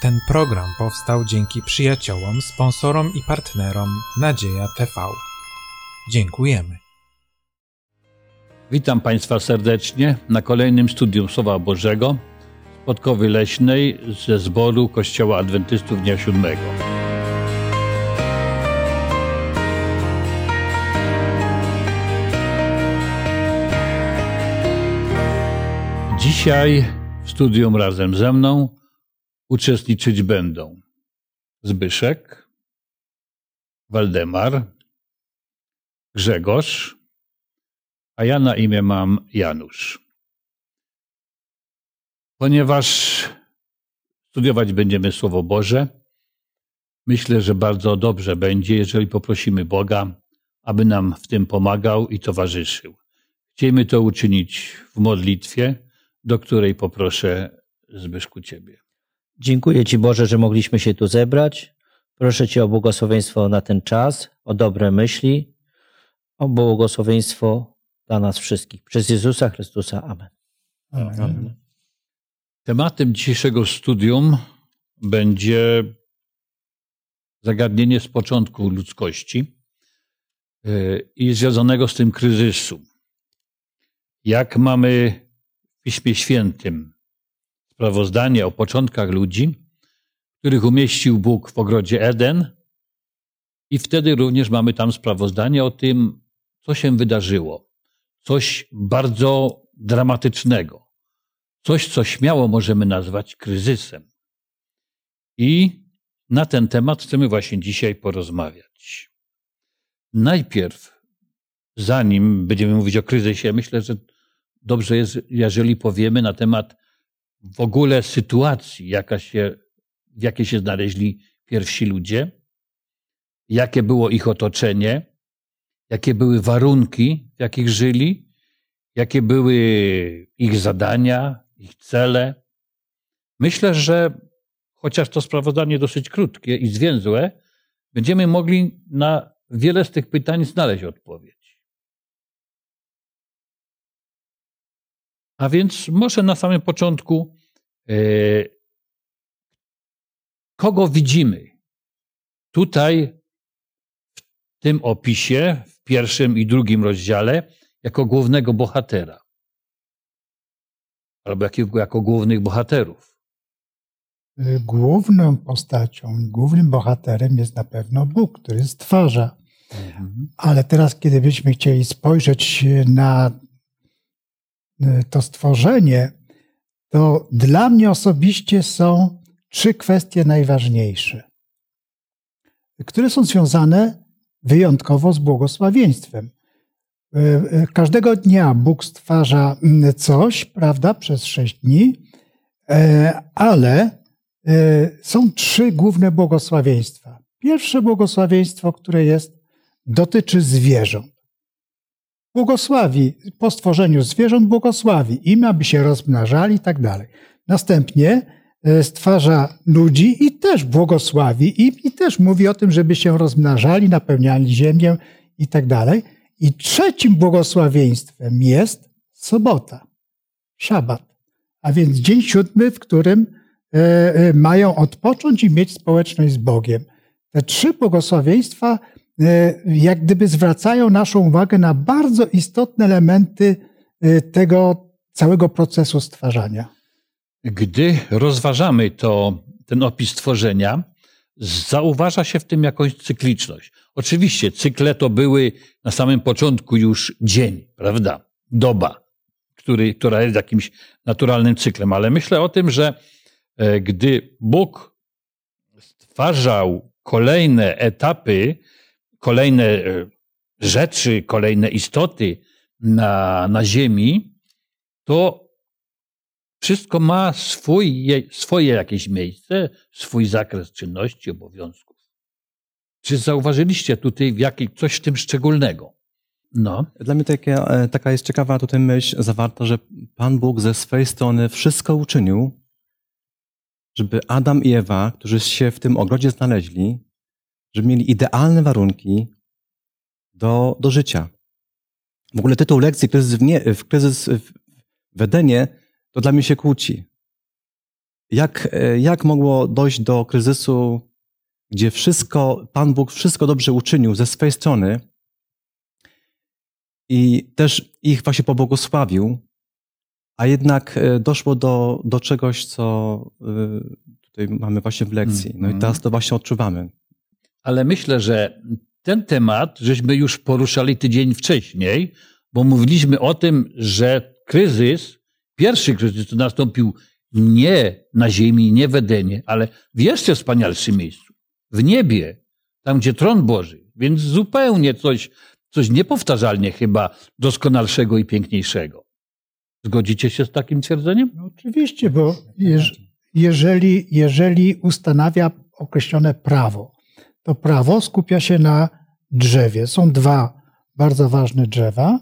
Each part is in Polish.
Ten program powstał dzięki przyjaciołom, sponsorom i partnerom Nadzieja TV. Dziękujemy. Witam Państwa serdecznie na kolejnym studium Słowa Bożego z Podkowy Leśnej ze zboru Kościoła Adwentystów Dnia Siódmego. Dzisiaj w studium razem ze mną uczestniczyć będą Zbyszek, Waldemar, Grzegorz, a ja na imię mam Janusz. Ponieważ studiować będziemy Słowo Boże, myślę, że bardzo dobrze będzie, jeżeli poprosimy Boga, aby nam w tym pomagał i towarzyszył. Chciejmy to uczynić w modlitwie, do której poproszę Zbyszku Ciebie. Dziękuję Ci Boże, że mogliśmy się tu zebrać. Proszę Cię o błogosławieństwo na ten czas, o dobre myśli, o błogosławieństwo dla nas wszystkich. Przez Jezusa Chrystusa. Amen. Amen. Tematem dzisiejszego studium będzie zagadnienie z początku ludzkości y, i związanego z tym kryzysu. Jak mamy w Piśmie Świętym sprawozdanie o początkach ludzi, których umieścił Bóg w ogrodzie Eden, i wtedy również mamy tam sprawozdanie o tym, co się wydarzyło. Coś bardzo dramatycznego. Coś, co śmiało możemy nazwać kryzysem. I na ten temat chcemy właśnie dzisiaj porozmawiać. Najpierw, zanim będziemy mówić o kryzysie, myślę, że dobrze jest, jeżeli powiemy na temat w ogóle sytuacji, jaka się, w jakiej się znaleźli pierwsi ludzie, jakie było ich otoczenie, jakie były warunki, w jakich żyli, jakie były ich zadania, ich cele. Myślę, że chociaż to sprawozdanie dosyć krótkie i zwięzłe, będziemy mogli na wiele z tych pytań znaleźć odpowiedź. A więc może na samym początku, e, kogo widzimy tutaj w tym opisie, w pierwszym i drugim rozdziale, jako głównego bohatera? Albo jako, głównych bohaterów. Główną postacią głównym bohaterem jest na pewno Bóg, który stwarza. Mhm. Ale teraz, kiedy byśmy chcieli spojrzeć na to stworzenie, to dla mnie osobiście są trzy kwestie najważniejsze, które są związane wyjątkowo z błogosławieństwem. Każdego dnia Bóg stwarza coś, prawda, przez sześć dni, ale są trzy główne błogosławieństwa. Pierwsze błogosławieństwo, które jest, dotyczy zwierząt błogosławi, po stworzeniu zwierząt błogosławi im, aby się rozmnażali i tak dalej. Następnie e, stwarza ludzi i też błogosławi im i też mówi o tym, żeby się rozmnażali, napełniali ziemię i tak dalej. I trzecim błogosławieństwem jest sobota, szabat, a więc dzień siódmy, w którym e, e, mają odpocząć i mieć społeczność z Bogiem. Te trzy błogosławieństwa jak gdyby zwracają naszą uwagę na bardzo istotne elementy e, tego całego procesu stwarzania. Gdy rozważamy to, ten opis tworzenia, zauważa się w tym jakąś cykliczność. Oczywiście cykle to były na samym początku już dzień, prawda? Doba, który, która jest jakimś naturalnym cyklem, ale myślę o tym, że e, gdy Bóg stwarzał kolejne etapy kolejne e, rzeczy, kolejne istoty na, na Ziemi, to wszystko ma swój, swoje jakieś miejsce, swój zakres czynności, obowiązków. Czy zauważyliście tutaj jakiś, coś w tym szczególnego? No. Dla mnie takie, e, taka jest ciekawa tutaj myśl zawarta, że Pan Bóg ze swojej strony wszystko uczynił, żeby Adam i Ewa, którzy się w tym ogrodzie znaleźli, żeby mieli idealne warunki do, do życia. W ogóle tytuł lekcji kryzys w, nie, w kryzys w Edenie to dla mnie się kłóci. jak, jak mogło dojść do kryzysu, gdzie wszystko, Pan Bóg wszystko dobrze uczynił ze swojej strony i też ich właśnie pobłogosławił, a jednak e, doszło do, do czegoś, co e, tutaj mamy właśnie w lekcji. No i Mhm. teraz to właśnie odczuwamy. Ale myślę, że ten temat żeśmy już poruszali tydzień wcześniej, bo mówiliśmy o tym, że kryzys, pierwszy kryzys nastąpił nie na ziemi, nie w Edenie, ale w jeszcze wspanialszym miejscu, w niebie, tam gdzie tron Boży. Więc zupełnie coś, coś niepowtarzalnie chyba doskonalszego i piękniejszego. Zgodzicie się z takim twierdzeniem? No oczywiście, bo jeż, jeżeli, jeżeli ustanawia określone prawo, to prawo skupia się na drzewie. Są dwa bardzo ważne drzewa.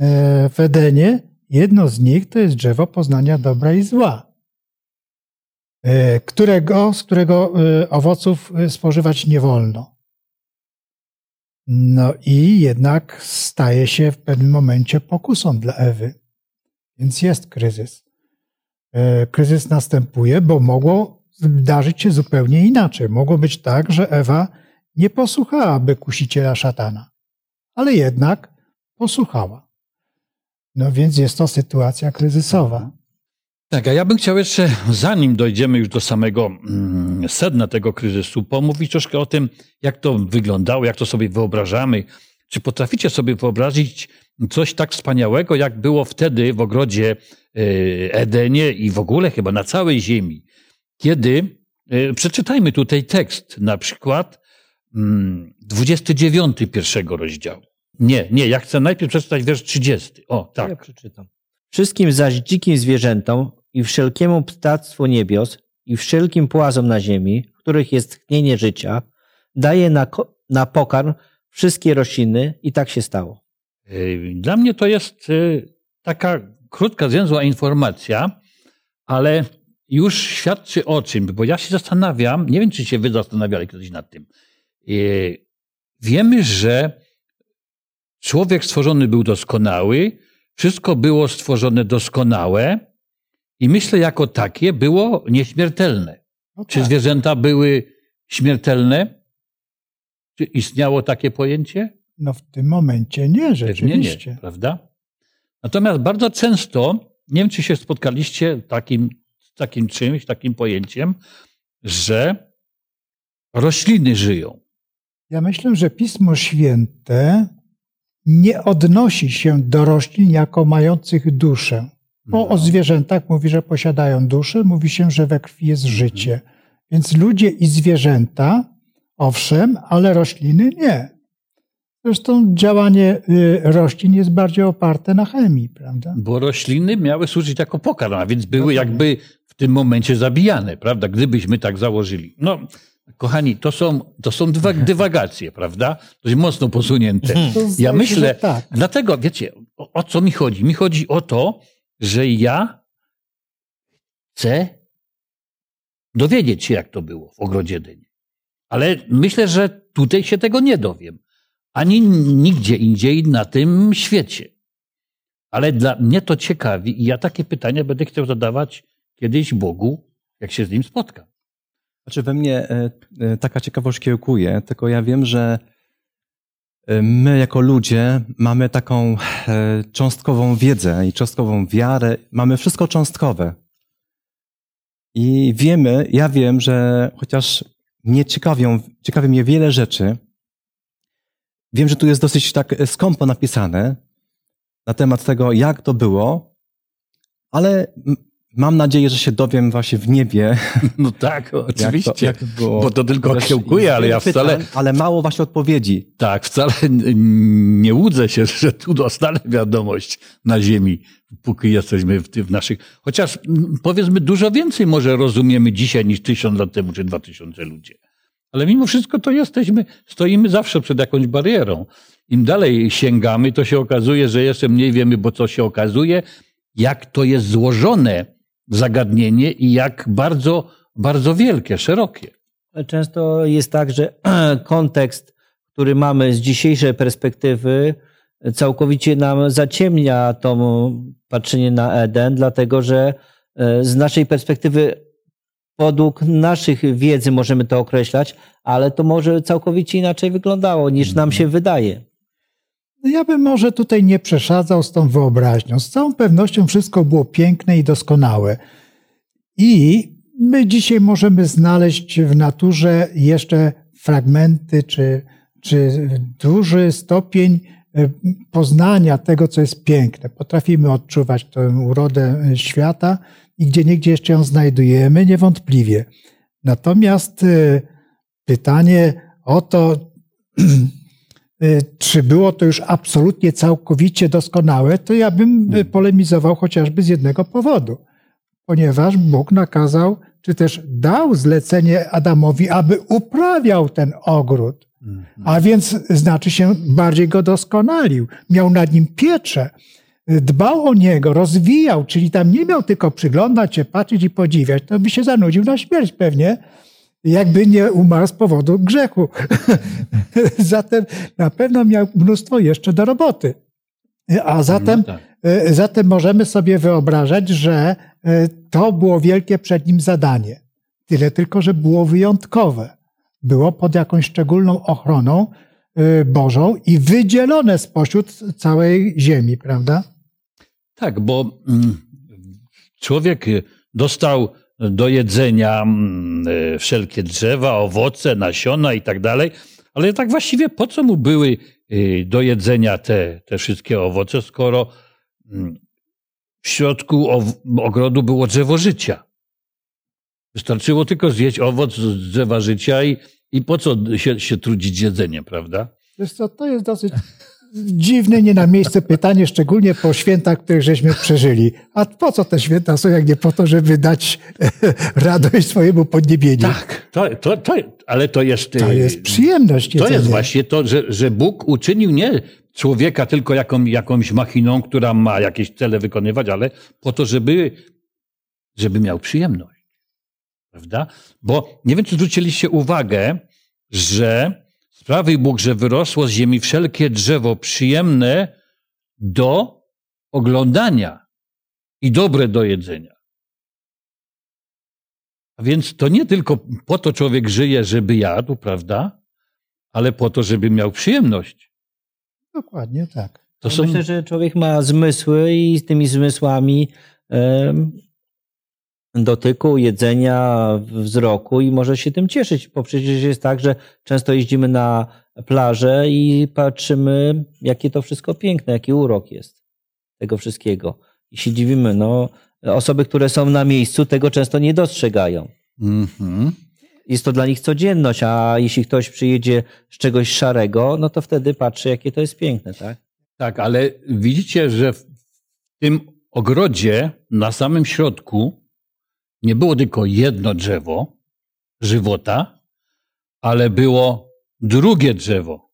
E, W Edenie jedno z nich to jest drzewo poznania dobra i zła, e, którego, z którego e, owoców spożywać nie wolno. No i jednak staje się w pewnym momencie pokusą dla Ewy. Więc jest kryzys. Kryzys następuje, bo mogło zdarzyć się zupełnie inaczej. Mogło być tak, że Ewa nie posłuchałaby kusiciela szatana, ale jednak posłuchała. No więc jest to sytuacja kryzysowa. Tak, a ja bym chciał jeszcze, zanim dojdziemy już do samego mm, sedna tego kryzysu, pomówić troszkę o tym, jak to wyglądało, jak to sobie wyobrażamy. Czy potraficie sobie wyobrazić coś tak wspaniałego, jak było wtedy w ogrodzie e, Edenie i w ogóle chyba na całej ziemi, kiedy, e, przeczytajmy tutaj tekst, na przykład mm, 29 pierwszego rozdziału. Nie, nie, ja chcę najpierw przeczytać wiersz 30. O, Ja tak. przeczytam. Wszystkim zaś dzikim zwierzętom i wszelkiemu ptactwu niebios i wszelkim płazom na ziemi, których jest tchnienie życia, daje na, na pokarm wszystkie rośliny i tak się stało. Y, Dla mnie to jest y, taka krótka, zwięzła informacja, ale już świadczy o czym, bo ja się zastanawiam, nie wiem, czy się wy zastanawiali kiedyś nad tym. Y, Wiemy, że człowiek stworzony był doskonały, wszystko było stworzone doskonałe i myślę, jako takie było nieśmiertelne. No Czy tak. zwierzęta były śmiertelne? Czy istniało takie pojęcie? No w tym momencie nie, Pewnie rzeczywiście. nie, prawda? Natomiast bardzo często, nie wiem czy się spotkaliście takim, takim czymś, takim pojęciem, że rośliny żyją. Ja myślę, że Pismo Święte nie odnosi się do roślin jako mających duszę. Bo No. o zwierzętach mówi, że posiadają duszę, mówi się, że we krwi jest życie. Więc ludzie i zwierzęta, owszem, ale rośliny nie. Zresztą działanie y, roślin jest bardziej oparte na chemii, prawda? Bo rośliny miały służyć jako pokarm, a więc były Dokładnie. jakby w tym momencie zabijane, prawda? Gdybyśmy tak założyli. No, kochani, to są, to są dywa- dywagacje, prawda? Dość mocno posunięte. To Ja myślę, tak. dlatego, wiecie, o, o co mi chodzi? Mi chodzi o to, że ja chcę dowiedzieć się, jak to było w ogrodzie Edynie. Ale myślę, że tutaj się tego nie dowiem. Ani nigdzie indziej na tym świecie. Ale dla mnie to ciekawi i ja takie pytania będę chciał zadawać kiedyś Bogu, jak się z nim spotkam. Znaczy we mnie e, e, taka ciekawość kiełkuje, tylko ja wiem, że e, my jako ludzie mamy taką cząstkową wiedzę i cząstkową wiarę, mamy wszystko cząstkowe. I wiemy, ja wiem, że chociaż mnie ciekawią, ciekawi mnie wiele rzeczy, wiem, że tu jest dosyć tak skąpo napisane na temat tego, jak to było, ale mam nadzieję, że się dowiem właśnie w niebie, No tak, oczywiście. jak to, jak to było. Bo to tylko kiełkuje, ale ja wcale, pytań, ale mało właśnie odpowiedzi. Tak, wcale nie łudzę się, że tu dostanę wiadomość na ziemi, póki jesteśmy w, naszych. Chociaż powiedzmy, dużo więcej może rozumiemy dzisiaj niż tysiąc lat temu, czy dwa tysiące ludzie. Ale mimo wszystko to jesteśmy, stoimy zawsze przed jakąś barierą. Im dalej sięgamy, to się okazuje, że jeszcze mniej wiemy, bo co się okazuje, jak to jest złożone zagadnienie i jak bardzo, bardzo wielkie, szerokie. Często jest tak, że kontekst, który mamy z dzisiejszej perspektywy, całkowicie nam zaciemnia to patrzenie na Eden, dlatego że e, z naszej perspektywy podług naszych wiedzy możemy to określać, ale to może całkowicie inaczej wyglądało niż nam się wydaje. No ja bym może tutaj nie przeszadzał z tą wyobraźnią. Z całą pewnością wszystko było piękne i doskonałe. I my dzisiaj możemy znaleźć w naturze jeszcze fragmenty czy, czy duży stopień e, poznania tego, co jest piękne. Potrafimy odczuwać tę urodę e, świata i gdzie niegdzie jeszcze ją znajdujemy, niewątpliwie. Natomiast e, pytanie o to, czy było to już absolutnie całkowicie doskonałe, to ja bym polemizował chociażby z jednego powodu. Ponieważ Bóg nakazał, czy też dał zlecenie Adamowi, aby uprawiał ten ogród. A więc znaczy się bardziej go doskonalił, miał nad nim pieczę, dbał o niego, rozwijał, czyli tam nie miał tylko przyglądać się, patrzeć i podziwiać, to by się zanudził na śmierć pewnie, jakby nie umarł z powodu grzechu. zatem na pewno miał mnóstwo jeszcze do roboty. A zatem, No tak. e, zatem możemy sobie wyobrażać, że e, to było wielkie przed nim zadanie. Tyle tylko, że było wyjątkowe. Było pod jakąś szczególną ochroną e, Bożą i wydzielone spośród całej ziemi, prawda? Tak, bo mm, człowiek dostał do jedzenia mm, y, wszelkie drzewa, owoce, nasiona i tak dalej, ale tak właściwie po co mu były y, do jedzenia te, te wszystkie owoce, skoro mm, w środku ogrodu było drzewo życia? Wystarczyło tylko zjeść owoc z drzewa życia i, i po co się, się trudzić jedzeniem, prawda? Wiesz co, to jest dosyć dziwne, nie na miejsce pytanie, szczególnie po świętach, których żeśmy przeżyli. A po co te święta są, jak nie po to, żeby dać radość swojemu podniebieniu? Tak, to, to, to, ale to jest. To jest przyjemność. To jest jedzenie. właśnie to, że, że Bóg uczynił nie człowieka tylko jaką, jakąś machiną, która ma jakieś cele wykonywać, ale po to, żeby, żeby miał przyjemność. Prawda? Bo nie wiem, czy zwróciliście uwagę, że sprawił Bóg, że wyrosło z ziemi wszelkie drzewo przyjemne do oglądania i dobre do jedzenia. A więc to nie tylko po to człowiek żyje, żeby jadł, prawda? Ale po to, żeby miał przyjemność. Dokładnie tak. To Ja są... Myślę, że człowiek ma zmysły i z tymi zmysłami dotyku, jedzenia, wzroku i może się tym cieszyć, bo przecież jest tak, że często jeździmy na plażę i patrzymy, jakie to wszystko piękne, jaki urok jest tego wszystkiego. I się dziwimy, no osoby, które są na miejscu, tego często nie dostrzegają. Mhm. Jest to dla nich codzienność, a jeśli ktoś przyjedzie z czegoś szarego, no to wtedy patrzy, jakie to jest piękne, tak? Tak, ale widzicie, że w tym ogrodzie na samym środku nie było tylko jedno drzewo żywota, ale było drugie drzewo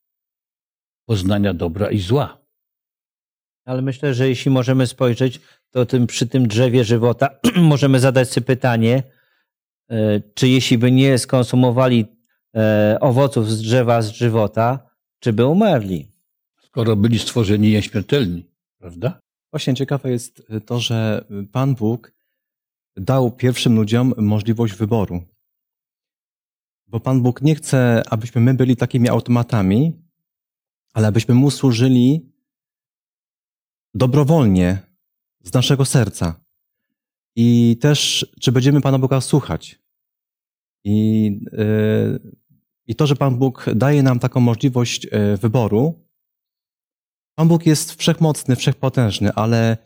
poznania dobra i zła. Ale myślę, że jeśli możemy spojrzeć, to tym, przy tym drzewie żywota możemy zadać sobie pytanie, e, czy jeśli by nie skonsumowali e, owoców z drzewa z żywota, czy by umarli? Skoro byli stworzeni nieśmiertelni, prawda? Właśnie ciekawe jest to, że Pan Bóg dał pierwszym ludziom możliwość wyboru. Bo Pan Bóg nie chce, abyśmy my byli takimi automatami, ale abyśmy Mu służyli dobrowolnie, z naszego serca. I też, czy będziemy Pana Boga słuchać. I, yy, I to, że Pan Bóg daje nam taką możliwość yy, wyboru, Pan Bóg jest wszechmocny, wszechpotężny, ale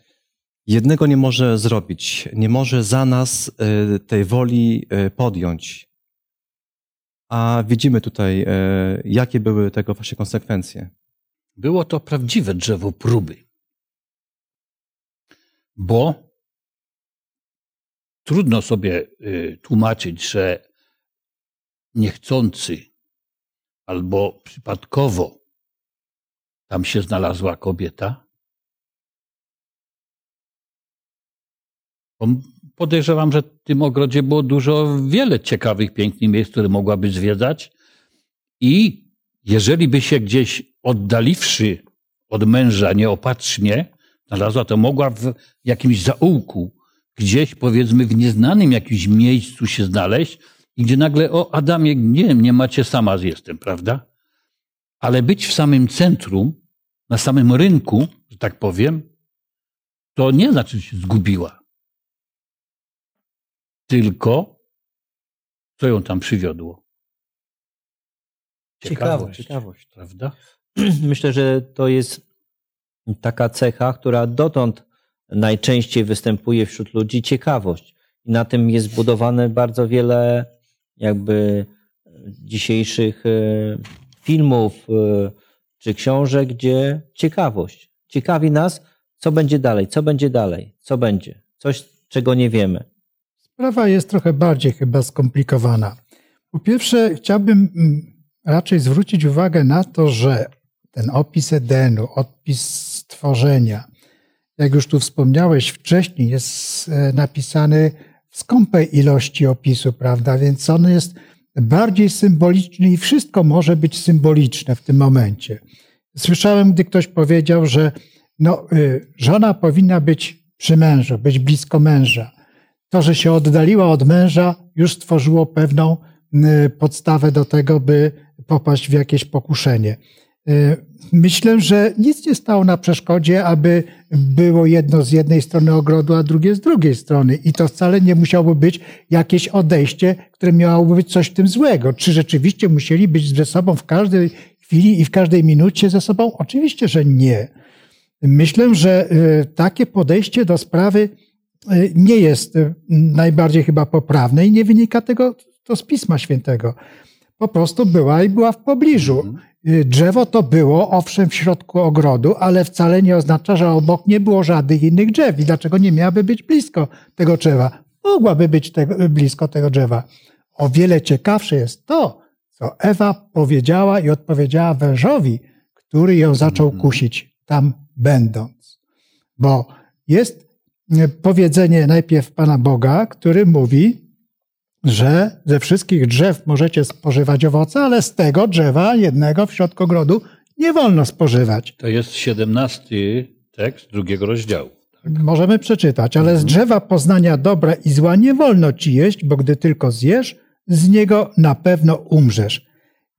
jednego nie może zrobić. Nie może za nas y, tej woli y, podjąć. A widzimy tutaj, y, jakie były tego właśnie konsekwencje. Było to prawdziwe drzewo próby. Bo trudno sobie tłumaczyć, że niechcący albo przypadkowo tam się znalazła kobieta. Podejrzewam, że w tym ogrodzie było dużo, wiele ciekawych, pięknych miejsc, które mogłaby zwiedzać. I jeżeli by się gdzieś oddaliwszy od męża nieopatrznie znalazła, to mogła w jakimś zaułku, gdzieś powiedzmy w nieznanym jakimś miejscu się znaleźć i gdzie nagle, o Adamie, nie, nie macie sama jestem, prawda? Ale być w samym centrum, na samym rynku, że tak powiem, to nie znaczy, że się zgubiła. Tylko co ją tam przywiodło? Ciekawość, ciekawość. Prawda? Myślę, że to jest taka cecha, która dotąd najczęściej występuje wśród ludzi ciekawość. I na tym jest budowane bardzo wiele jakby dzisiejszych e, filmów e, czy książek, gdzie ciekawość. Ciekawi nas, co będzie dalej, co będzie dalej, co będzie. Coś, czego nie wiemy. Sprawa jest trochę bardziej chyba skomplikowana. Po pierwsze, chciałbym mm, raczej zwrócić uwagę na to, że ten opis Edenu, opis stworzenia, jak już tu wspomniałeś wcześniej, jest e, napisany w skąpej ilości opisu, prawda? Więc on jest bardziej symboliczny i wszystko może być symboliczne w tym momencie. Słyszałem, gdy ktoś powiedział, że no, y, żona powinna być przy mężu, być blisko męża. To, że się oddaliła od męża, już stworzyło pewną podstawę do tego, by popaść w jakieś pokuszenie. Y, myślę, że nic nie stało na przeszkodzie, aby było jedno z jednej strony ogrodu, a drugie z drugiej strony. I to wcale nie musiałoby być jakieś odejście, które miałoby być coś w tym złego. Czy rzeczywiście musieli być ze sobą w każdej chwili i w każdej minucie ze sobą? Oczywiście, że nie. Myślę, że y, takie podejście do sprawy nie jest najbardziej chyba poprawne i nie wynika tego to z Pisma Świętego. Po prostu była i była w pobliżu. Mhm. Y, drzewo to było, owszem, w środku ogrodu, ale wcale nie oznacza, że obok nie było żadnych innych drzew. I dlaczego nie miałaby być blisko tego drzewa? Mogłaby być tego, blisko tego drzewa. O wiele ciekawsze jest to, co Ewa powiedziała i odpowiedziała wężowi, który ją zaczął mhm. kusić tam będąc. Bo jest powiedzenie najpierw Pana Boga, który mówi, że ze wszystkich drzew możecie spożywać owoce, ale z tego drzewa jednego w środku ogrodu nie wolno spożywać. To jest siedemnasty tekst drugiego rozdziału. Tak? Możemy przeczytać, ale z drzewa poznania dobra i zła nie wolno ci jeść, bo gdy tylko zjesz, z niego na pewno umrzesz.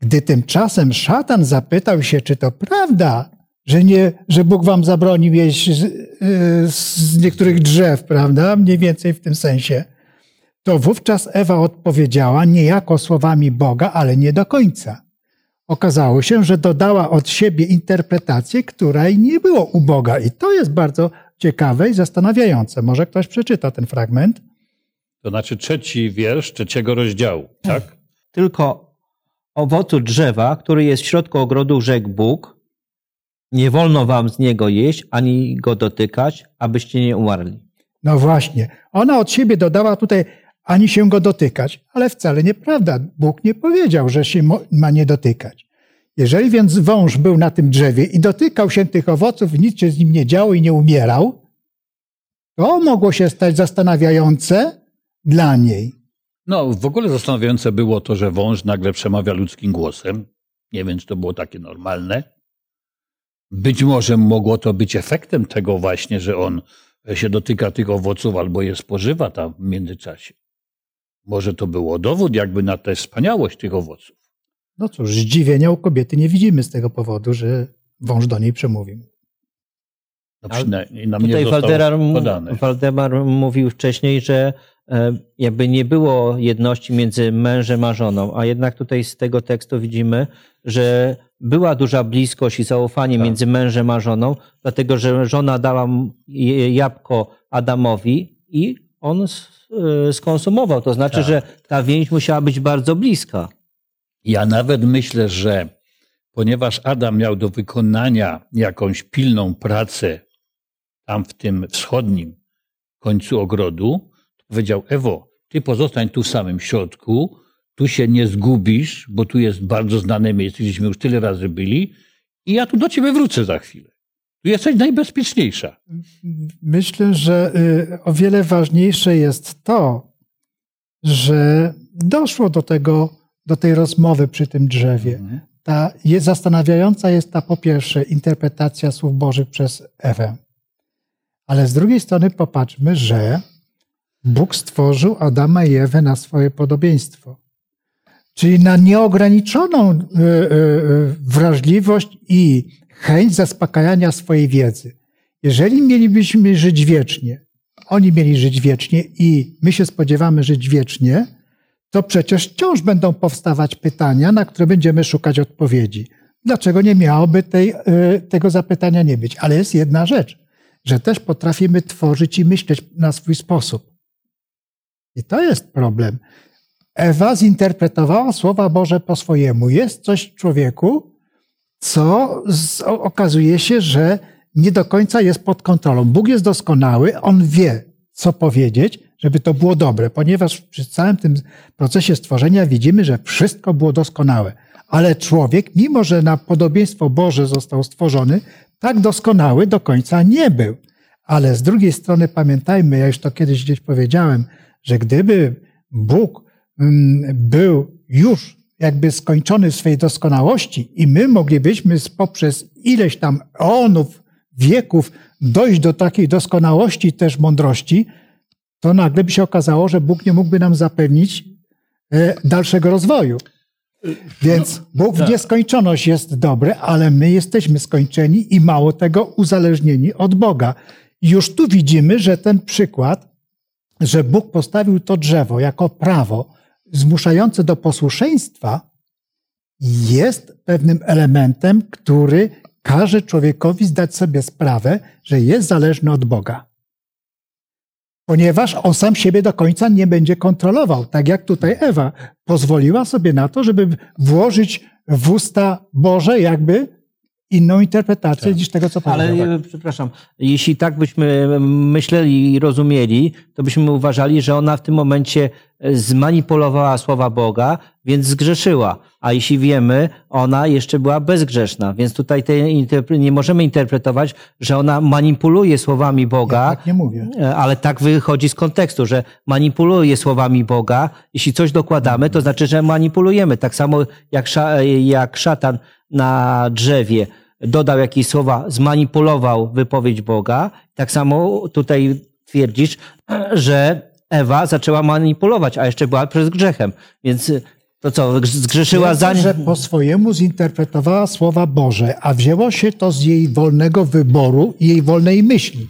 Gdy tymczasem szatan zapytał się, czy to prawda, że, nie, że Bóg wam zabronił jeść z, z niektórych drzew, prawda? Mniej więcej w tym sensie to wówczas Ewa odpowiedziała niejako słowami Boga, ale nie do końca. Okazało się, że dodała od siebie interpretację, której nie było u Boga. I to jest bardzo ciekawe i zastanawiające. Może ktoś przeczyta ten fragment? To znaczy trzeci wiersz trzeciego rozdziału, tak? Tylko owocu drzewa, który jest w środku ogrodu, rzekł Bóg, nie wolno wam z niego jeść, ani go dotykać, abyście nie umarli. No właśnie. Ona od siebie dodała tutaj, ani się go dotykać. Ale wcale nieprawda. Bóg nie powiedział, że się ma nie dotykać. Jeżeli więc wąż był na tym drzewie i dotykał się tych owoców, nic się z nim nie działo i nie umierał, to mogło się stać zastanawiające dla niej. No, w ogóle zastanawiające było to, że wąż nagle przemawia ludzkim głosem. Nie wiem, czy to było takie normalne. Być może mogło to być efektem tego właśnie, że on się dotyka tych owoców albo je spożywa tam w międzyczasie. Może to było dowód jakby na tę wspaniałość tych owoców. No cóż, zdziwienia u kobiety nie widzimy z tego powodu, że wąż do niej przemówił. No przynajmniej nam Tutaj Waldemar. Waldemar mówił wcześniej, że e, jakby nie było jedności między mężem a żoną, a jednak tutaj z tego tekstu widzimy, że była duża bliskość i zaufanie tak. między mężem a żoną, dlatego że żona dała jabłko Adamowi i on Y, skonsumował. To znaczy, tak. że ta więź musiała być bardzo bliska. Ja nawet myślę, że ponieważ Adam miał do wykonania jakąś pilną pracę tam w tym wschodnim końcu ogrodu, powiedział: Ewo, ty pozostań tu w samym środku, tu się nie zgubisz, bo tu jest bardzo znane miejsce, gdzieśmy już tyle razy byli, i ja tu do ciebie wrócę za chwilę. Tu jesteś najbezpieczniejsza. Myślę, że y, o wiele ważniejsze jest to, że doszło do tego, do tej rozmowy przy tym drzewie. Mhm. Ta jest zastanawiająca jest ta po pierwsze interpretacja słów Bożych przez Ewę. Ale z drugiej strony popatrzmy, że Bóg stworzył Adama i Ewę na swoje podobieństwo. Czyli na nieograniczoną y, y, wrażliwość i chęć zaspokajania swojej wiedzy. Jeżeli mielibyśmy żyć wiecznie, oni mieli żyć wiecznie i my się spodziewamy żyć wiecznie, to przecież wciąż będą powstawać pytania, na które będziemy szukać odpowiedzi. Dlaczego nie miałoby tej, y, tego zapytania nie być? Ale jest jedna rzecz, że też potrafimy tworzyć i myśleć na swój sposób. I to jest problem. Ewa zinterpretowała słowa Boże po swojemu. Jest coś w człowieku, co z, okazuje się, że nie do końca jest pod kontrolą. Bóg jest doskonały, on wie, co powiedzieć, żeby to było dobre, ponieważ przy całym tym procesie stworzenia widzimy, że wszystko było doskonałe. Ale człowiek, mimo że na podobieństwo Boże został stworzony, tak doskonały do końca nie był. Ale z drugiej strony pamiętajmy, ja już to kiedyś gdzieś powiedziałem, że gdyby Bóg był już jakby skończony w swojej doskonałości i my moglibyśmy poprzez ileś tam eonów, wieków dojść do takiej doskonałości też mądrości, to nagle by się okazało, że Bóg nie mógłby nam zapewnić e, dalszego rozwoju. Więc Bóg w tak. nieskończoność jest dobry, ale my jesteśmy skończeni i mało tego uzależnieni od Boga. Już tu widzimy, że ten przykład, że Bóg postawił to drzewo jako prawo zmuszające do posłuszeństwa, jest pewnym elementem, który każe człowiekowi zdać sobie sprawę, że jest zależny od Boga. Ponieważ on sam siebie do końca nie będzie kontrolował. Tak jak tutaj Ewa pozwoliła sobie na to, żeby włożyć w usta Boże jakby inną interpretację niż tego, co Ale powiedział. e, przepraszam, jeśli tak byśmy myśleli i rozumieli, to byśmy uważali, że ona w tym momencie zmanipulowała słowa Boga, więc zgrzeszyła. A jeśli wiemy, ona jeszcze była bezgrzeszna, więc tutaj nie możemy interpretować, że ona manipuluje słowami Ja Boga, tak nie mówię. E, ale tak wychodzi z kontekstu, że manipuluje słowami Boga. Jeśli coś dokładamy, to znaczy, że manipulujemy. Tak samo jak, sza, jak szatan na drzewie dodał jakieś słowa, zmanipulował wypowiedź Boga. Tak samo tutaj twierdzisz, że Ewa zaczęła manipulować, a jeszcze była przez grzechem. Więc to co, zgrzeszyła za że po swojemu zinterpretowała słowa Boże, a wzięło się to z jej wolnego wyboru i jej wolnej myśli.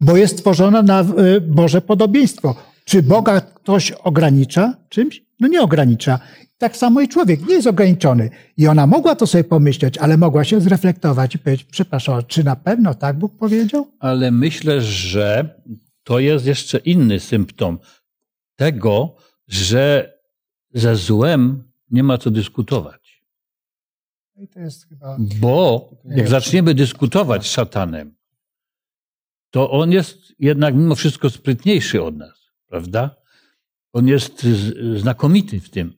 Bo jest stworzona na y, Boże podobieństwo. Czy Boga ktoś ogranicza czymś? No nie ogranicza. Tak samo i człowiek nie jest ograniczony. I ona mogła to sobie pomyśleć, ale mogła się zreflektować i powiedzieć, przepraszam, czy na pewno tak Bóg powiedział? Ale myślę, że to jest jeszcze inny symptom tego, że ze złem nie ma co dyskutować. Chyba... Bo jak zaczniemy dyskutować z szatanem, to on jest jednak mimo wszystko sprytniejszy od nas, prawda? On jest znakomity w tym.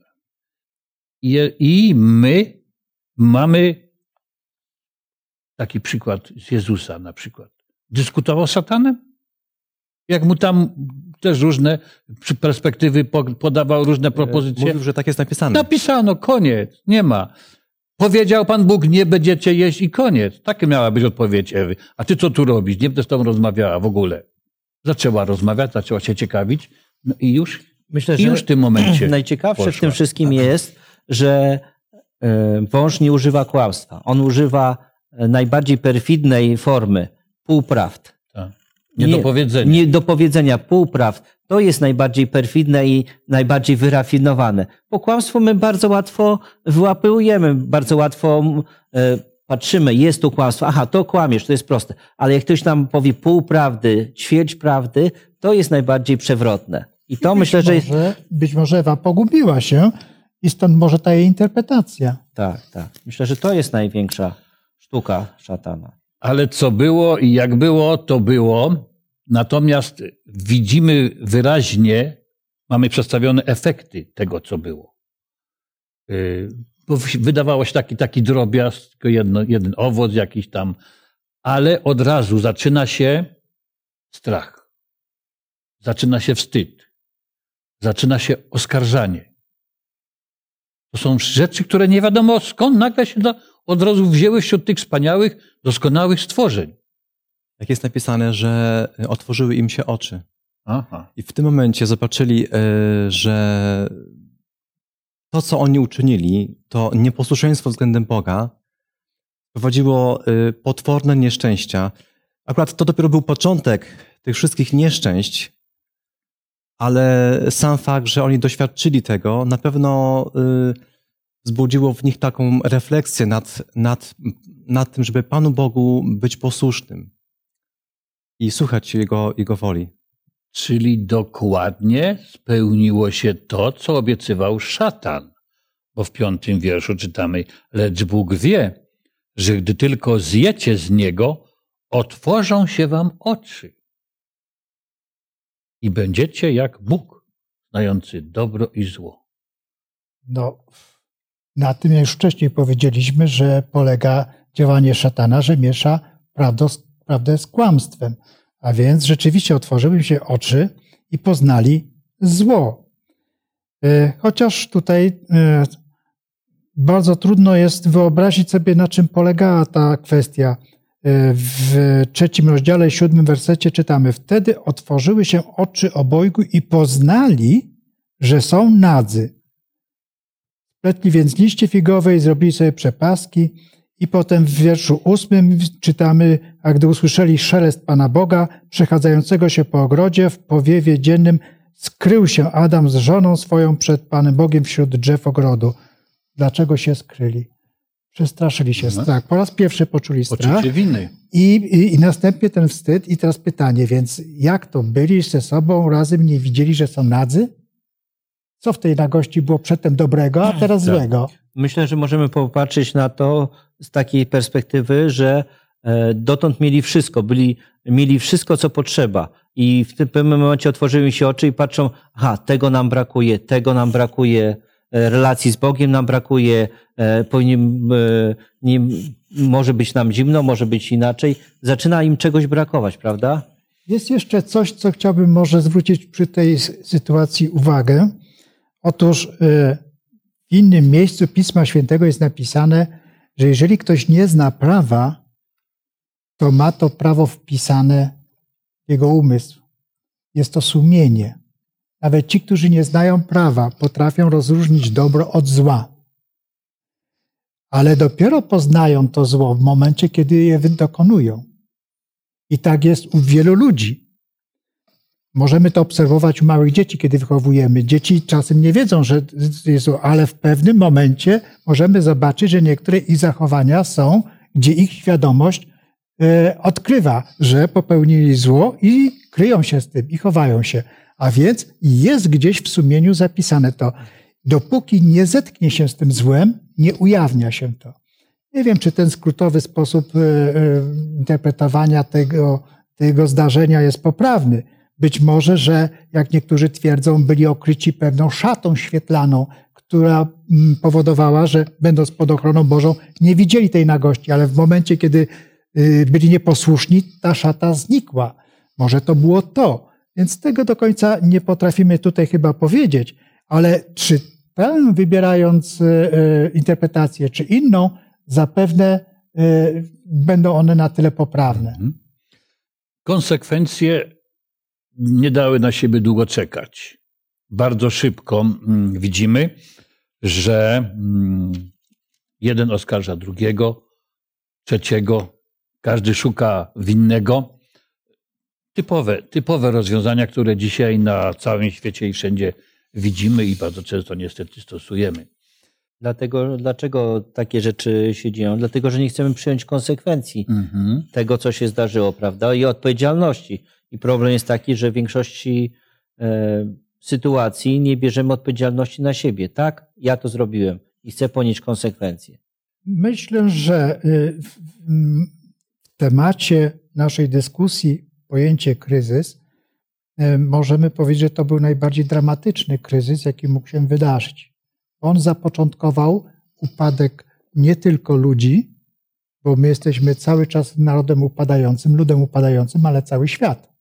I, I my mamy taki przykład z Jezusa na przykład. Dyskutował z szatanem? Jak mu tam też różne perspektywy po- podawał różne propozycje. Mówił, że tak jest napisane. Napisano, koniec, nie ma. Powiedział Pan Bóg, nie będziecie jeść i koniec. Takie miała być odpowiedź Ewy. A ty co tu robisz? Nie będę z tobą rozmawiała w ogóle. Zaczęła rozmawiać, zaczęła się ciekawić. No i już, Myślę, i już w tym momencie. Najciekawsze w poszła. tym wszystkim jest, że e, wąż nie używa kłamstwa. On używa e, najbardziej perfidnej formy półprawd. Tak. Nie, do powiedzenia. Nie do powiedzenia półprawd. To jest najbardziej perfidne i najbardziej wyrafinowane. Bo kłamstwo my bardzo łatwo wyłapujemy, bardzo łatwo mm, e, patrzymy, jest tu kłamstwo, aha, to kłamiesz, to jest proste. Ale jak ktoś nam powie półprawdy, ćwierć prawdy, to jest najbardziej przewrotne. I to myślę, że. Może, być może Ewa pogubiła się i stąd może ta jej interpretacja. Tak, tak. Myślę, że to jest największa sztuka szatana. Ale co było i jak było, to było. Natomiast widzimy wyraźnie, mamy przedstawione efekty tego, co było. Yy, Bo wydawało się taki, taki drobiazg, tylko jedno, jeden owoc jakiś tam, ale od razu zaczyna się strach. Zaczyna się wstyd. Zaczyna się oskarżanie. To są rzeczy, które nie wiadomo skąd nagle się do, od razu wzięły wśród tych wspaniałych, doskonałych stworzeń. Jak jest napisane, że otworzyły im się oczy. Aha. I w tym momencie zobaczyli, e, że to, co oni uczynili, to nieposłuszeństwo względem Boga, prowadziło e, potworne nieszczęścia. Akurat to dopiero był początek tych wszystkich nieszczęść, ale sam fakt, że oni doświadczyli tego, na pewno e, wzbudziło w nich taką refleksję nad, nad, nad tym, żeby Panu Bogu być posłusznym i słuchać Jego, Jego woli. Czyli dokładnie spełniło się to, co obiecywał szatan. Bo w piątym wierszu czytamy, lecz Bóg wie, że gdy tylko zjecie z niego, otworzą się wam oczy. I będziecie jak Bóg, znający dobro i zło. No, na tym już wcześniej powiedzieliśmy, że polega działanie szatana, że miesza prawdę, z kłamstwem. A więc rzeczywiście otworzyły się oczy i poznali zło. E, Chociaż tutaj e, bardzo trudno jest wyobrazić sobie, na czym polegała ta kwestia. E, W trzecim rozdziale, siódmym wersecie czytamy: Wtedy otworzyły się oczy obojgu i poznali, że są nadzy. Pletli więc liście figowe i zrobili sobie przepaski. I potem w wierszu ósmym czytamy, a gdy usłyszeli szelest Pana Boga, przechadzającego się po ogrodzie, w powiewie dziennym skrył się Adam z żoną swoją przed Panem Bogiem wśród drzew ogrodu. Dlaczego się skryli? Przestraszyli się. Strach. Po raz pierwszy poczuli strach. Poczucie winy. I, i, I następnie ten wstyd. I teraz pytanie, więc jak to? Byli ze sobą razem, nie widzieli, że są nadzy? Co w tej nagości było przedtem dobrego, a teraz Tak. złego? Myślę, że możemy popatrzeć na to z takiej perspektywy, że e, dotąd mieli wszystko, byli, mieli wszystko, co potrzeba. I w tym pewnym momencie otworzyły się oczy i patrzą, aha, tego nam brakuje, tego nam brakuje, e, relacji z Bogiem nam brakuje, e, powinien, nie, może być nam zimno, może być inaczej. Zaczyna im czegoś brakować, prawda? Jest jeszcze coś, co chciałbym może zwrócić przy tej sytuacji uwagę. Otóż y, w innym miejscu Pisma Świętego jest napisane, że jeżeli ktoś nie zna prawa, to ma to prawo wpisane w jego umysł. Jest to sumienie. Nawet ci, którzy nie znają prawa, potrafią rozróżnić dobro od zła. Ale dopiero poznają to zło w momencie, kiedy je dokonują. I tak jest u wielu ludzi. Możemy to obserwować u małych dzieci, kiedy wychowujemy. Dzieci czasem nie wiedzą, że zło, ale w pewnym momencie możemy zobaczyć, że niektóre ich zachowania są, gdzie ich świadomość e, odkrywa, że popełnili zło i kryją się z tym i chowają się. A więc jest gdzieś w sumieniu zapisane to. Dopóki nie zetknie się z tym złem, nie ujawnia się to. Nie wiem, czy ten skrótowy sposób e, e, interpretowania tego, tego zdarzenia jest poprawny. Być może, że jak niektórzy twierdzą, byli okryci pewną szatą świetlaną, która mm, powodowała, że będąc pod ochroną Bożą, nie widzieli tej nagości, ale w momencie, kiedy y, byli nieposłuszni, ta szata znikła. Może to było to. Więc tego do końca nie potrafimy tutaj chyba powiedzieć, ale czy tę wybierając y, y, interpretację, czy inną, zapewne będą one na tyle poprawne. Mhm. Konsekwencje nie dały na siebie długo czekać. Bardzo szybko mm, widzimy, że mm, jeden oskarża drugiego, trzeciego, każdy szuka winnego. Typowe, typowe rozwiązania, które dzisiaj na całym świecie i wszędzie widzimy i bardzo często niestety stosujemy. Dlatego, dlaczego takie rzeczy się dzieją? Dlatego, że nie chcemy przyjąć konsekwencji Mhm. tego, co się zdarzyło, prawda? I odpowiedzialności. I problem jest taki, że w większości e, sytuacji nie bierzemy odpowiedzialności na siebie. Tak, ja to zrobiłem i chcę ponieść konsekwencje. Myślę, że y, w temacie naszej dyskusji pojęcie kryzys y, możemy powiedzieć, że to był najbardziej dramatyczny kryzys, jaki mógł się wydarzyć. On zapoczątkował upadek nie tylko ludzi, bo my jesteśmy cały czas narodem upadającym, ludem upadającym, ale cały świat.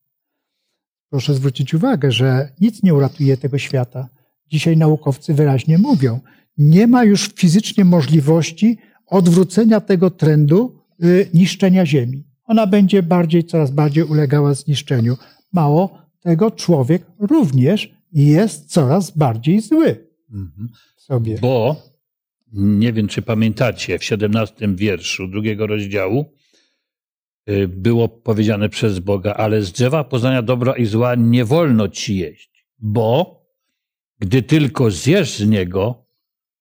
Proszę zwrócić uwagę, że nic nie uratuje tego świata. Dzisiaj naukowcy wyraźnie mówią, nie ma już fizycznie możliwości odwrócenia tego trendu y, niszczenia Ziemi. Ona będzie bardziej, coraz bardziej ulegała zniszczeniu. Mało tego człowiek również jest coraz bardziej zły Mhm. Sobie. Bo nie wiem, czy pamiętacie, w 17 wierszu drugiego rozdziału y, było powiedziane przez Boga, ale z drzewa poznania dobra i zła nie wolno ci jeść, bo gdy tylko zjesz z niego,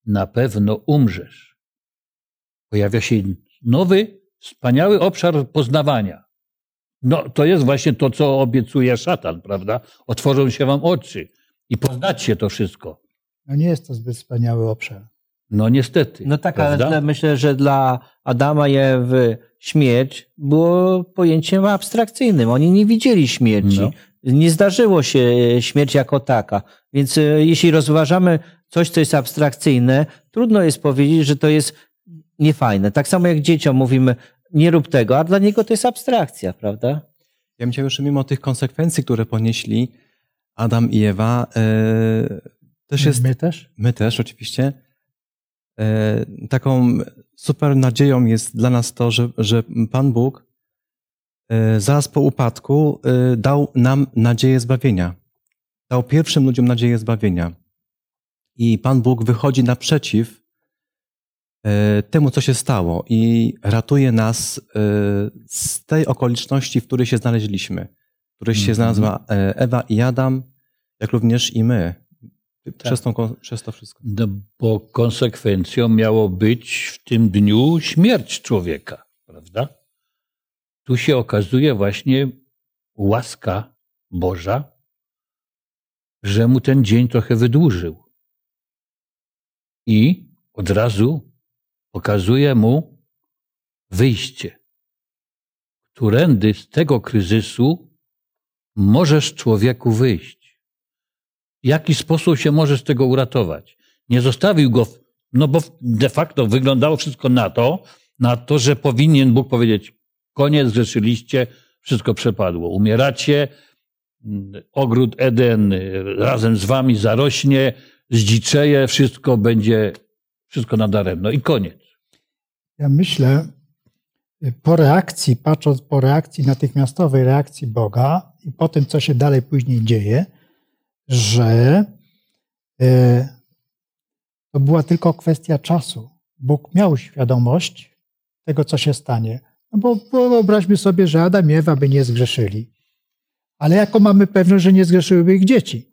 na pewno umrzesz. Pojawia się nowy, wspaniały obszar poznawania. No, to jest właśnie to, co obiecuje szatan, prawda? Otworzą się wam oczy i poznacie to wszystko. No nie jest to zbyt wspaniały obszar. No niestety. No tak, prawda? ale myślę, że dla Adama i Ewy śmierć było pojęciem abstrakcyjnym. Oni nie widzieli śmierci. No. Nie zdarzyło się e, śmierć jako taka. Więc e, jeśli rozważamy coś, co jest abstrakcyjne, trudno jest powiedzieć, że to jest niefajne. Tak samo jak dzieciom mówimy, nie rób tego, a dla niego to jest abstrakcja, prawda? Ja bym chciał jeszcze mimo tych konsekwencji, które ponieśli Adam i Ewa, e, też jest, My też? my też oczywiście, e, taką super nadzieją jest dla nas to, że, że Pan Bóg e, zaraz po upadku e, dał nam nadzieję zbawienia. Dał pierwszym ludziom nadzieję zbawienia. I Pan Bóg wychodzi naprzeciw temu, co się stało i ratuje nas z tej okoliczności, w której się znaleźliśmy, w której się Mhm. znalazła Ewa i Adam, jak również i my. Przez, tą, przez to wszystko. No, bo konsekwencją miało być w tym dniu śmierć człowieka, prawda? Tu się okazuje właśnie łaska Boża, że mu ten dzień trochę wydłużył. I od razu pokazuje mu wyjście, którędy z tego kryzysu możesz człowieku wyjść. Jaki sposób się może z tego uratować? Nie zostawił go, no bo de facto wyglądało wszystko na to, na to, że powinien Bóg powiedzieć: koniec, zgrzeszyliście, wszystko przepadło. Umieracie, mm, ogród Eden y, razem z wami zarośnie, zdziczeje, wszystko będzie, wszystko nadaremno i koniec. Ja myślę, po reakcji, patrząc po reakcji, natychmiastowej reakcji Boga i po tym, co się dalej później dzieje, że e, to była tylko kwestia czasu. Bóg miał świadomość tego, co się stanie. No bo wyobraźmy sobie, że Adam i Ewa by nie zgrzeszyli. Ale jaką mamy pewność, że nie zgrzeszyłyby ich dzieci?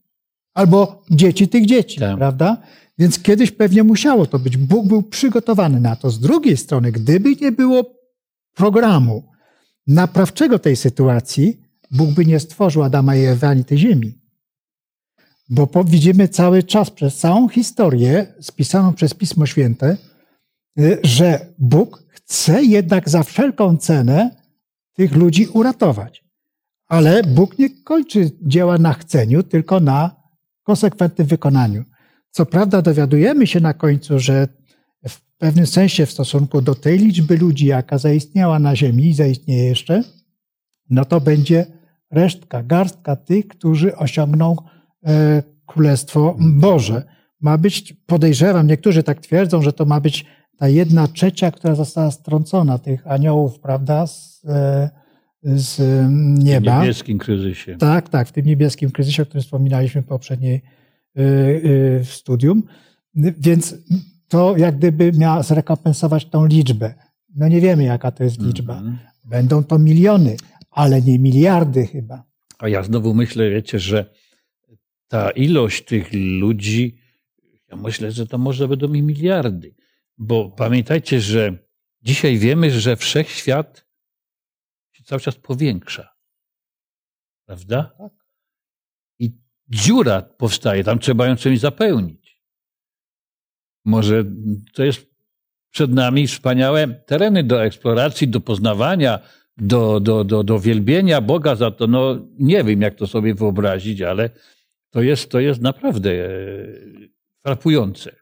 Albo dzieci tych dzieci, Tak. prawda? Więc kiedyś pewnie musiało to być. Bóg był przygotowany na to. Z drugiej strony, gdyby nie było programu naprawczego tej sytuacji, Bóg by nie stworzył Adama i Ewy ani tej ziemi. Bo po, widzimy cały czas, przez całą historię spisaną przez Pismo Święte, y, że Bóg chce jednak za wszelką cenę tych ludzi uratować. Ale Bóg nie kończy dzieła na chceniu, tylko na konsekwentnym wykonaniu. Co prawda dowiadujemy się na końcu, że w pewnym sensie w stosunku do tej liczby ludzi, jaka zaistniała na Ziemi i zaistnieje jeszcze, no to będzie resztka, garstka tych, którzy osiągną Królestwo Boże. Ma być, podejrzewam, niektórzy tak twierdzą, że to ma być ta jedna trzecia, która została strącona, tych aniołów, prawda, z, e, z W nieba. niebieskim kryzysie. Tak, tak, w tym niebieskim kryzysie, o którym wspominaliśmy w poprzedniej y, y, w studium. Więc to jak gdyby miała zrekompensować tą liczbę. No nie wiemy, jaka to jest liczba. Mhm. Będą to miliony, ale nie miliardy chyba. A ja znowu myślę, wiecie, że ta ilość tych ludzi, ja myślę, że to może będą i miliardy. Bo pamiętajcie, że dzisiaj wiemy, że wszechświat się cały czas powiększa. Prawda? Tak. I dziura powstaje, tam trzeba ją czymś zapełnić. Może to jest przed nami wspaniałe tereny do eksploracji, do poznawania, do, do, do, do wielbienia Boga za to. No, nie wiem, jak to sobie wyobrazić, ale to jest, to jest naprawdę e, frapujące.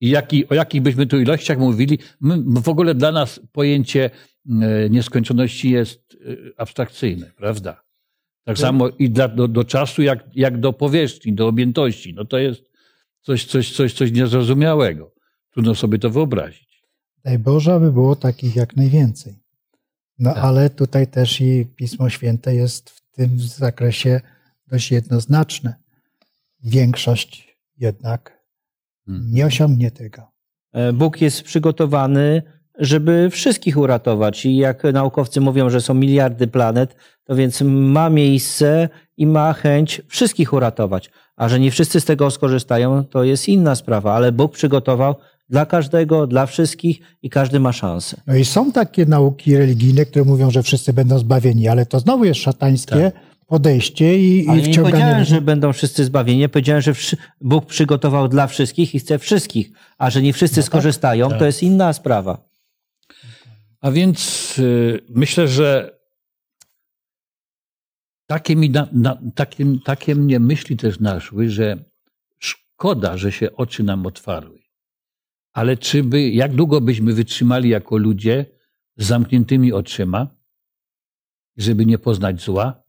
I jaki, o jakich byśmy tu ilościach mówili, my, w ogóle dla nas pojęcie e, nieskończoności jest e, abstrakcyjne, prawda? Tak samo i dla, do, do czasu, jak, jak do powierzchni, do objętości. No to jest coś, coś, coś, coś niezrozumiałego. Trudno sobie to wyobrazić. Daj Boże, aby było takich jak najwięcej. No Tak. ale tutaj też i Pismo Święte jest w tym zakresie dość jednoznaczne. Większość jednak Hmm. nie osiągnie tego. E, Bóg jest przygotowany, żeby wszystkich uratować. I jak naukowcy mówią, że są miliardy planet, to więc ma miejsce i ma chęć wszystkich uratować. A że nie wszyscy z tego skorzystają, to jest inna sprawa, ale Bóg przygotował dla każdego, dla wszystkich i każdy ma szansę. No i są takie nauki religijne, które mówią, że wszyscy będą zbawieni, ale to znowu jest szatańskie podejście i, Ale i nie wciąganie. powiedziałem, że będą wszyscy zbawieni. Ja Powiedziałem, że Bóg przygotował dla wszystkich i chce wszystkich. A że nie wszyscy skorzystają, to jest inna sprawa. A więc y, myślę, że takie, mi na, na, takie, takie mnie myśli też naszły, że szkoda, że się oczy nam otwarły. Ale czy by, jak długo byśmy wytrzymali jako ludzie z zamkniętymi oczyma, żeby nie poznać zła?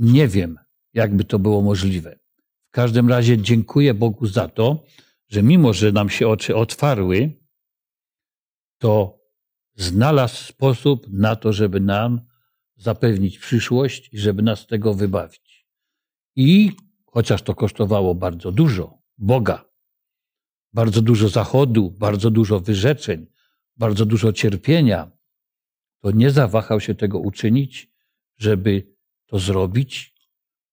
Nie wiem, jakby to było możliwe. W każdym razie dziękuję Bogu za to, że mimo, że nam się oczy otwarły, to znalazł sposób na to, żeby nam zapewnić przyszłość i żeby nas z tego wybawić. I chociaż to kosztowało bardzo dużo, Boga, bardzo dużo zachodu, bardzo dużo wyrzeczeń, bardzo dużo cierpienia, to nie zawahał się tego uczynić, żeby to zrobić,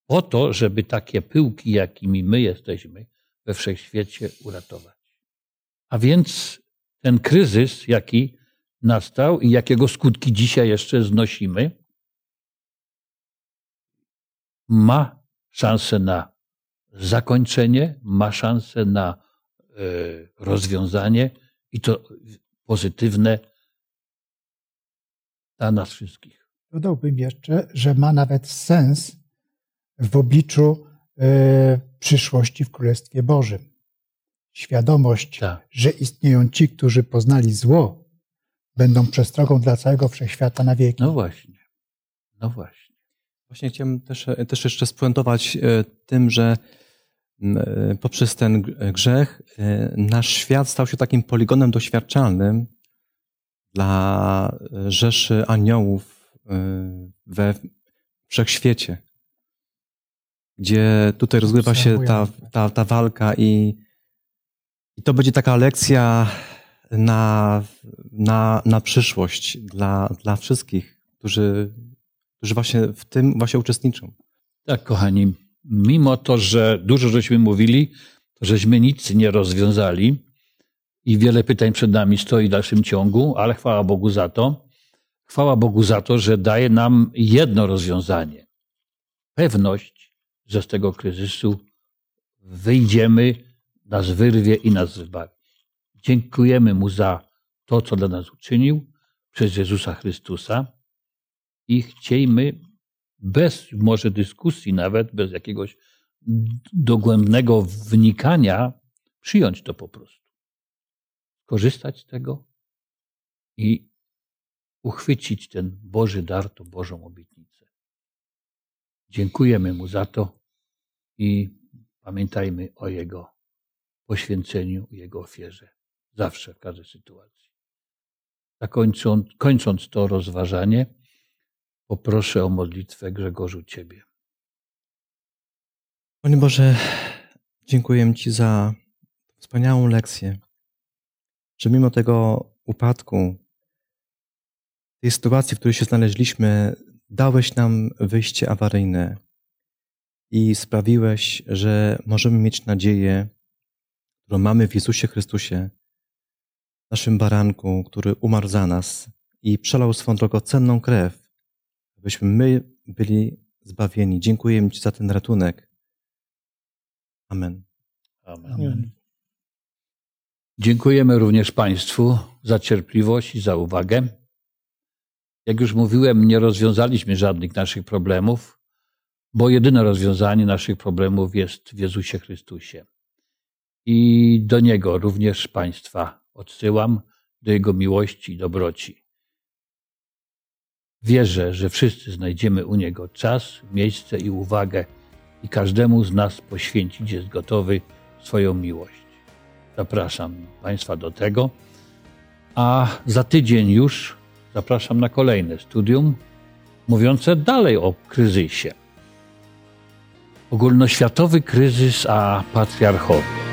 po to, żeby takie pyłki, jakimi my jesteśmy, we wszechświecie uratować. A więc ten kryzys, jaki nastał i jakiego skutki dzisiaj jeszcze znosimy, ma szansę na zakończenie, ma szansę na e, rozwiązanie i to pozytywne dla nas wszystkich. Dodałbym jeszcze, że ma nawet sens w obliczu e, przyszłości w Królestwie Bożym. Świadomość, Tak. że istnieją ci, którzy poznali zło, będą przestrogą dla całego wszechświata na wieki. No właśnie. No właśnie. Właśnie chciałem też, też jeszcze spuentować e, tym, że e, poprzez ten grzech nasz świat stał się takim poligonem doświadczalnym dla rzeszy aniołów we wszechświecie, gdzie tutaj rozgrywa się ta, ta, ta walka i, i to będzie taka lekcja na, na, na przyszłość dla, dla wszystkich, którzy, którzy właśnie w tym właśnie uczestniczą. Tak, kochani, mimo to, że dużo żeśmy mówili, to żeśmy nic nie rozwiązali i wiele pytań przed nami stoi w dalszym ciągu, ale chwała Bogu za to. Chwała Bogu za to, że daje nam jedno rozwiązanie. Pewność, że z tego kryzysu wyjdziemy, nas wyrwie i nas zbawi. Dziękujemy Mu za to, co dla nas uczynił przez Jezusa Chrystusa i chciejmy bez może dyskusji, nawet bez jakiegoś dogłębnego wnikania, przyjąć to po prostu. Korzystać z tego i uchwycić ten Boży dar, tą Bożą obietnicę. Dziękujemy Mu za to i pamiętajmy o Jego poświęceniu, Jego ofierze. Zawsze, w każdej sytuacji. Zakończąc, kończąc to rozważanie, poproszę o modlitwę Grzegorzu Ciebie. Panie Boże, dziękuję Ci za wspaniałą lekcję, że mimo tego upadku, tej sytuacji, w której się znaleźliśmy, dałeś nam wyjście awaryjne i sprawiłeś, że możemy mieć nadzieję, którą mamy w Jezusie Chrystusie, naszym baranku, który umarł za nas i przelał swą drogocenną krew, abyśmy my byli zbawieni. Dziękuję Ci za ten ratunek. Amen. Amen. Amen. Dziękujemy również Państwu za cierpliwość i za uwagę. Jak już mówiłem, nie rozwiązaliśmy żadnych naszych problemów, bo jedyne rozwiązanie naszych problemów jest w Jezusie Chrystusie. I do Niego również Państwa odsyłam, do Jego miłości i dobroci. Wierzę, że wszyscy znajdziemy u Niego czas, miejsce i uwagę i każdemu z nas poświęcić jest gotowy swoją miłość. Zapraszam Państwa do tego. A za tydzień już Zapraszam na kolejne studium mówiące dalej o kryzysie. Ogólnoświatowy kryzys a patriarchowy.